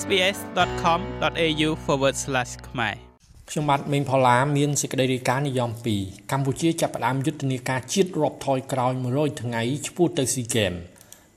sbs.com.au/ ខ្មែរខ្ញុំបាទមេងផល្លាមានសេចក្តីរាយការណ៍និយម2កម្ពុជាចាប់ផ្ដើមយុទ្ធនាការជាតិរាប់ថយក្រោយ100ថ្ងៃឆ្ពោះទៅស៊ីហ្គេម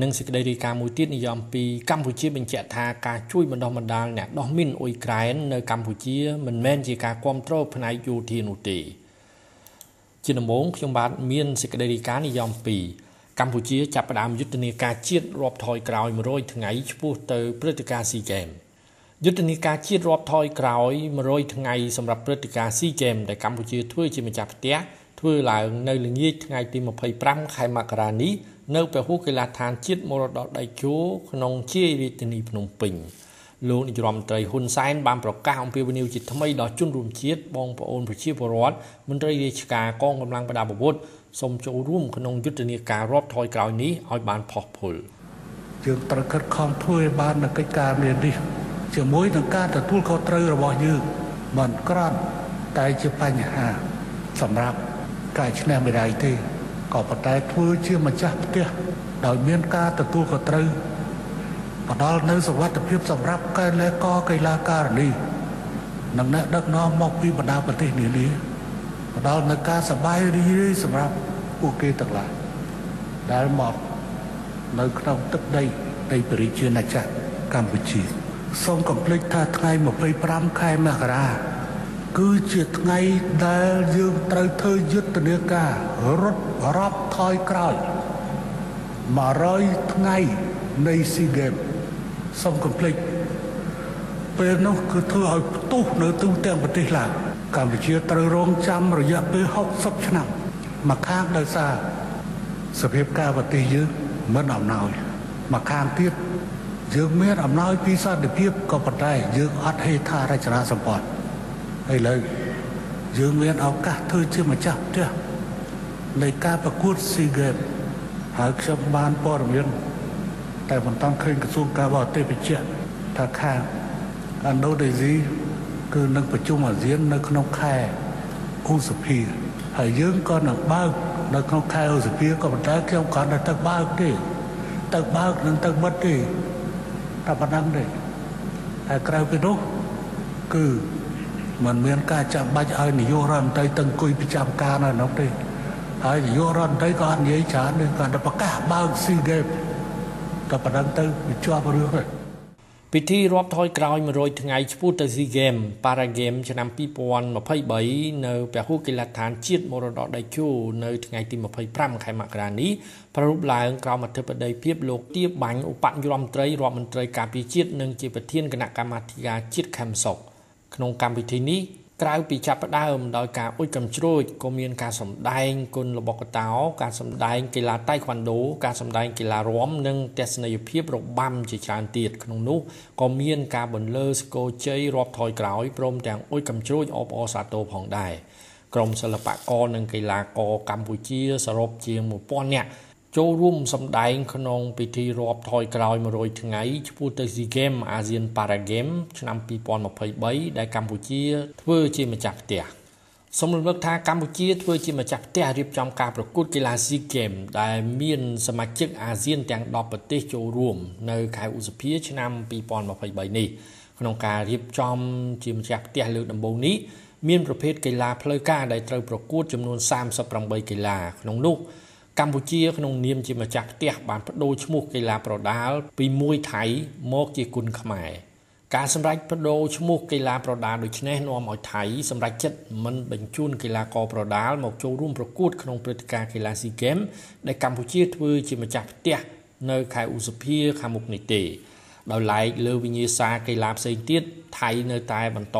និងសេចក្តីរាយការណ៍មួយទៀតនិយម2កម្ពុជាបញ្ជាក់ថាការជួយបណ្ដុះបណ្ដាលអ្នកដោះមីនអ៊ុយក្រែននៅកម្ពុជាមិនមែនជាការគ្រប់គ្រងផ្នែកយោធានោះទេជាដំបូងខ្ញុំបាទមានសេចក្តីរាយការណ៍និយម2 កម្ពុជាចាប់ផ្ដើមយុទ្ធនាការជាតិរាប់ថយក្រោយ100ថ្ងៃឆ្ពោះទៅព្រឹត្តិការណ៍ស៊ីហ្គេមយុទ្ធនាការជាតិរាប់ថយក្រោយ100ថ្ងៃសម្រាប់ព្រឹត្តិការណ៍ស៊ីហ្គេមដែលកម្ពុជាធ្វើជាម្ចាស់ផ្ទះធ្វើឡើងនៅល្ងាចថ្ងៃទី25ខែមករានេះនៅពហុកីឡដ្ឋានជាតិមរតកដៃគោក្នុងជាយរាជធានីភ្នំពេញ លោកនាយរដ្ឋមន្ត្រីហ៊ុនសែនបានប្រកាសអំពាវនាវជាថ្មីដល់ជនរួមជាតិបងប្អូនប្រជាពលរដ្ឋមន្ត្រីរាជការកងកម្លាំងប្រដាប់អាវុធសូមចូលរួមក្នុងយុទ្ធនាការរាប់ថយក្រោយនេះឲ្យបានផុសផុលយើងត្រូវខិតខំធ្វើឲ្យបាននៅកិច្ចការមាននេះជាមួយនឹងការទទួលខុសត្រូវរបស់យើងមិនក្រាន់តែជាបញ្ហាសម្រាប់ការឈ្នះមេដាយទេក៏ប៉ុន្តែធ្វើជាម្ចាស់ផ្ទះដោយមានការទទួលខុសត្រូវ ផ្ដល់នៅសុវត្ថិភាពសម្រាប់កីឡាករកីឡាការិនីនិងអ្នកដឹកនាំមកពីបណ្ដាប្រទេសនានាផ្ដល់នៅការសบายរីករាយសម្រាប់ពួកគេទាំងឡាយដែលមកនៅក្នុងទឹកដីនៃប្រជាណាចក្រកម្ពុជាសូមកំភ្លេចថាថ្ងៃ25ខែមករាគឺជាថ្ងៃដែលយើងត្រូវធ្វើយុទ្ធនាការរត់រាប់ថយក្រោយ100ថ្ងៃនៃស៊ីហ្គេម សូមកំភ្លេចពេលនោះគឺធ្វើឲ្យផ្ទុះនៅទូទាំងប្រទេសឡាវកម្ពុជាត្រូវរងចាំរយៈពេល60ឆ្នាំមកខាងដោយសារសភាពការប្រទេសយើងមិនអំណោយមកខាងទៀតយើងមានអំណោយពីសន្តិភាពក៏ប៉ុន្តែយើងអត់ហេដ្ឋារចនាសម្ព័ន្ធឥឡូវយើងមានឱកាសធ្វើជាម្ចាស់ផ្ទះនៃការប្រកួតស៊ីហ្គេមហើយខ្ញុំបានព័ត៌មាន តែមិនតាន់ឃើញក្រសួងការបរទេសបញ្ជាក់ថាខាងឥណ្ឌូនេស៊ីគឺនឹងប្រជុំអាស៊ាននៅក្នុងខែឧសភាហើយយើងក៏នឹងបើកនៅក្នុងខែឧសភាក៏ប៉ុន្តែខ្ញុំគ្រាន់តែទៅបើកទេទៅបើកនឹងទៅបិទទេតែប៉ុណ្ណឹងទេហើយក្រៅពីនោះគឺมันមានការចាំបាច់ឲ្យនាយករដ្ឋមន្ត្រីទៅអង្គុយប្រចាំការនៅនោះទេហើយនាយករដ្ឋមន្ត្រីក៏អត់និយាយច្រើនទេគាត់តែប្រកាសបើកស៊ីហ្គេម តែប៉ុណ្ណឹងទៅវាជាប់រឿងហើយពិធីរាប់ថយក្រោយ100ថ្ងៃឆ្ពោះទៅស៊ីហ្គេមប៉ារ៉ាហ្គេមឆ្នាំ2023នៅពហុកីឡដ្ឋានជាតិមរតកដៃគោនៅថ្ងៃទី25ខែមករានេះប្រារព្ធឡើងក្រោមអធិបតីភាពលោកទៀបបាញ់ឧបនាយករដ្ឋមន្ត្រីរដ្ឋមន្ត្រីការពារជាតិនិងជាប្រធានគណៈកម្មាធិការជាតិខេមសុខក្នុងកម្មវិធីនេះ ក្រៅពីចាប់ផ្ដើមដោយការអុជកំជ្រួចក៏មានការសម្ដែងគុណរបស់កតោការសម្ដែងកីឡាតៃក្វាន់ដូការសម្ដែងកីឡារាំនិងទស្សនីយភាពរបាំជាច្រើនទៀតក្នុងនោះក៏មានការបន្លឺស្គរជ័យរាប់ថយក្រោយព្រមទាំងអុជកំជ្រួចអបអរសាទរផងដែរក្រុមសិល្បករនិងកីឡាករកម្ពុជាសរុបជាង1000នាក់ ចូលរួមសម្ដែងក្នុងពិធីរាប់ថយក្រោយ100ថ្ងៃឆ្ពោះទៅ SEA Games ASEAN Para Games ឆ្នាំ2023ដែលកម្ពុជាធ្វើជាម្ចាស់ផ្ទះសូមរំលឹកថាកម្ពុជាធ្វើជាម្ចាស់ផ្ទះរៀបចំការប្រកួតកីឡា SEA Games ដែលមានសមាជិកអាស៊ានទាំង10ប្រទេសចូលរួមនៅខែឧសភាឆ្នាំ2023នេះក្នុងការរៀបចំជាម្ចាស់ផ្ទះលើកដំបូងនេះមានប្រភេទកីឡាផ្លូវការដែលត្រូវប្រកួតចំនួន38កីឡាក្នុងនោះ កម្ពុជាក្នុងនាមជាម្ចាស់ផ្ទះបានបដូរឈ្មោះកីឡាប្រដាល់ពីមួយថៃមកជាគុណខ្មែរការសម្រេចបដូរឈ្មោះកីឡាប្រដាល់ដូចនេះនាំឲ្យថៃសម្រេចចិត្តមិនបញ្ជូនកីឡាករប្រដាល់មកចូលរួមប្រកួតក្នុងព្រឹត្តិការណ៍កីឡាស៊ីហ្គេមដែលកម្ពុជាធ្វើជាម្ចាស់ផ្ទះនៅខែឧសភាខាងមុខនេះទេដោយឡែកលើវិញ្ញាសាកីឡាផ្សេងទៀតថៃនៅតែបន្ត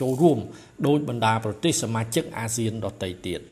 ចូលរួមដោយបណ្ដាប្រទេសសមាជិកអាស៊ានដទៃទៀត